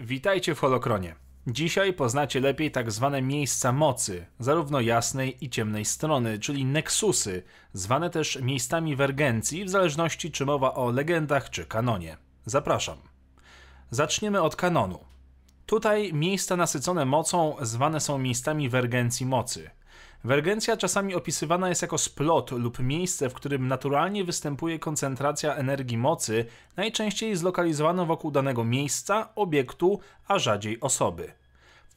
Witajcie w Holokronie. Dzisiaj poznacie lepiej tak zwane miejsca mocy, zarówno jasnej i ciemnej strony, czyli nexusy, zwane też miejscami wergencji, w zależności czy mowa o legendach czy kanonie. Zapraszam. Zaczniemy od kanonu. Tutaj miejsca nasycone mocą zwane są miejscami wergencji mocy. Wergencja czasami opisywana jest jako splot lub miejsce, w którym naturalnie występuje koncentracja energii mocy, najczęściej zlokalizowana wokół danego miejsca, obiektu, a rzadziej osoby.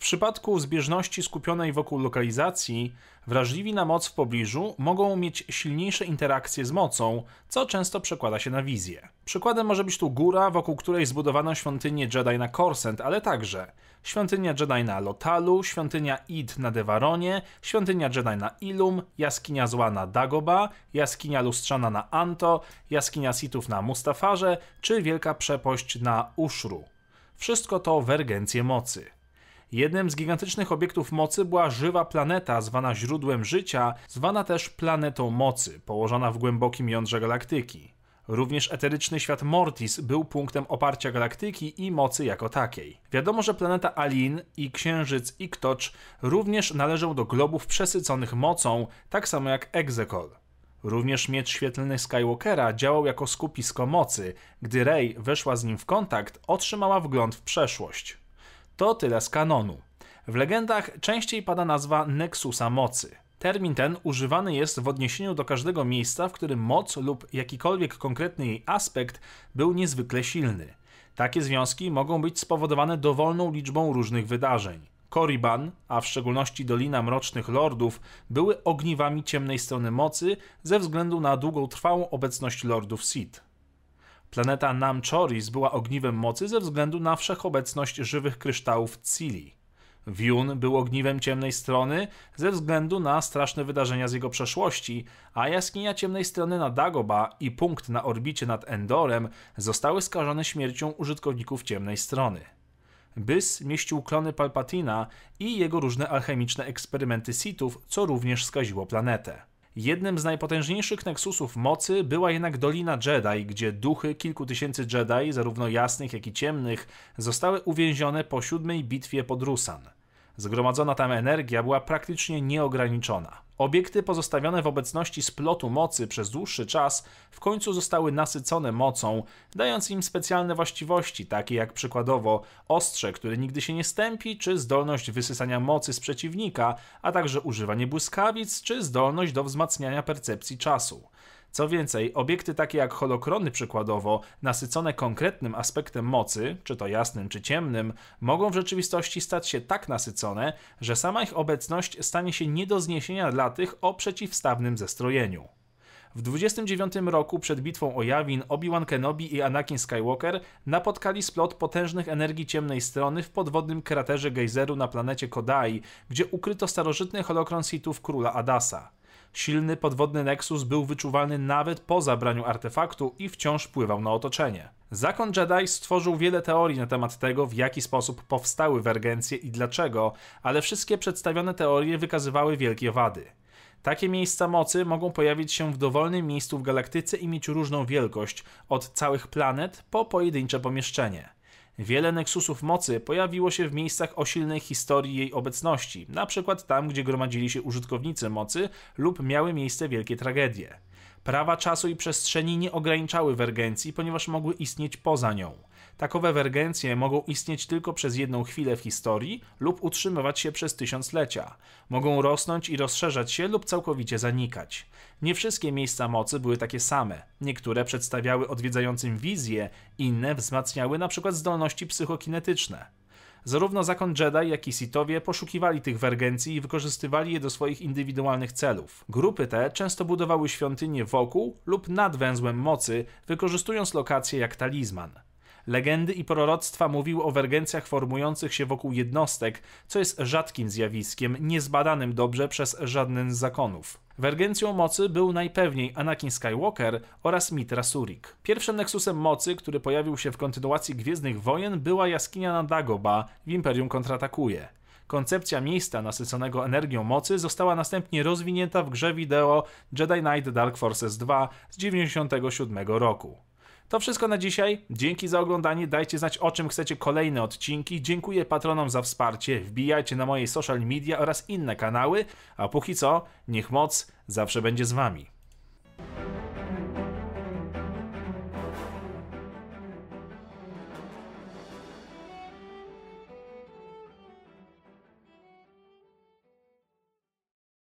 Przypadku zbieżności skupionej wokół lokalizacji, wrażliwi na moc w pobliżu mogą mieć silniejsze interakcje z mocą, co często przekłada się na wizję. Przykładem może być tu góra, wokół której zbudowano świątynię Jedi na Korsent, ale także świątynia Jedi na Lotalu, świątynia Id na Devaronie, świątynia Jedi na Ilum, jaskinia zła na Dagoba, jaskinia lustrzana na Anto, jaskinia Sithów na Mustafarze, czy wielka przepość na Ushru. Wszystko to wergencje mocy. Jednym z gigantycznych obiektów mocy była żywa planeta zwana źródłem życia, zwana też planetą mocy, położona w głębokim jądrze galaktyki. Również eteryczny świat Mortis był punktem oparcia galaktyki i mocy jako takiej. Wiadomo, że planeta Alin i księżyc Iktocz również należą do globów przesyconych mocą, tak samo jak Exegol. Również miecz świetlny Skywalkera działał jako skupisko mocy. Gdy Rey weszła z nim w kontakt, otrzymała wgląd w przeszłość. To tyle z kanonu. W legendach częściej pada nazwa Nexusa mocy. Termin ten używany jest w odniesieniu do każdego miejsca, w którym moc lub jakikolwiek konkretny jej aspekt był niezwykle silny. Takie związki mogą być spowodowane dowolną liczbą różnych wydarzeń. Korriban, a w szczególności Dolina Mrocznych Lordów, były ogniwami ciemnej strony mocy ze względu na długotrwałą obecność Lordów Sith. Planeta Namchoris była ogniwem mocy ze względu na wszechobecność żywych kryształów Cili. Wiun był ogniwem ciemnej strony ze względu na straszne wydarzenia z jego przeszłości, a jaskinia ciemnej strony na Dagoba i punkt na orbicie nad Endorem zostały skażone śmiercią użytkowników ciemnej strony. Bys mieścił klony Palpatina i jego różne alchemiczne eksperymenty Sithów, co również skaziło planetę. Jednym z najpotężniejszych neksusów mocy była jednak Dolina Jedi, gdzie duchy kilku tysięcy Jedi, zarówno jasnych jak i ciemnych, zostały uwięzione po siódmej bitwie pod Rusan. Zgromadzona tam energia była praktycznie nieograniczona. Obiekty pozostawione w obecności splotu mocy przez dłuższy czas w końcu zostały nasycone mocą, dając im specjalne właściwości, takie jak przykładowo ostrze, które nigdy się nie stępi, czy zdolność wysysania mocy z przeciwnika, a także używanie błyskawic, czy zdolność do wzmacniania percepcji czasu. Co więcej, obiekty takie jak holokrony przykładowo, nasycone konkretnym aspektem mocy, czy to jasnym, czy ciemnym, mogą w rzeczywistości stać się tak nasycone, że sama ich obecność stanie się nie do zniesienia dla tych o przeciwstawnym zestrojeniu. W 29 roku przed bitwą o Yavin Obi-Wan Kenobi i Anakin Skywalker napotkali splot potężnych energii ciemnej strony w podwodnym kraterze gejzeru na planecie Kodai, gdzie ukryto starożytny holokron Sithów króla Adasa. Silny podwodny Nexus był wyczuwalny nawet po zabraniu artefaktu i wciąż wpływał na otoczenie. Zakon Jedi stworzył wiele teorii na temat tego, w jaki sposób powstały wergencje i dlaczego, ale wszystkie przedstawione teorie wykazywały wielkie wady. Takie miejsca mocy mogą pojawić się w dowolnym miejscu w galaktyce i mieć różną wielkość, od całych planet po pojedyncze pomieszczenie. Wiele neksusów mocy pojawiło się w miejscach o silnej historii jej obecności, na przykład tam, gdzie gromadzili się użytkownicy mocy lub miały miejsce wielkie tragedie. Prawa czasu i przestrzeni nie ograniczały wergencji, ponieważ mogły istnieć poza nią. Takowe wergencje mogą istnieć tylko przez jedną chwilę w historii lub utrzymywać się przez tysiąclecia. Mogą rosnąć i rozszerzać się lub całkowicie zanikać. Nie wszystkie miejsca mocy były takie same. Niektóre przedstawiały odwiedzającym wizje, inne wzmacniały np. zdolności psychokinetyczne. Zarówno zakon Jedi, jak i Sithowie poszukiwali tych wergencji i wykorzystywali je do swoich indywidualnych celów. Grupy te często budowały świątynie wokół lub nad węzłem mocy, wykorzystując lokacje jak talizman. Legendy i proroctwa mówiły o wergencjach formujących się wokół jednostek, co jest rzadkim zjawiskiem, niezbadanym dobrze przez żaden z zakonów. Wergencją mocy był najpewniej Anakin Skywalker oraz Mitra Surik. Pierwszym neksusem mocy, który pojawił się w kontynuacji Gwiezdnych Wojen, była jaskinia na Dagoba w Imperium kontratakuje. Koncepcja miejsca nasyconego energią mocy została następnie rozwinięta w grze wideo Jedi Knight Dark Forces 2 z 1997 roku. To wszystko na dzisiaj. Dzięki za oglądanie. Dajcie znać, o czym chcecie kolejne odcinki. Dziękuję patronom za wsparcie. Wbijajcie na moje social media oraz inne kanały. A póki co, niech moc zawsze będzie z wami.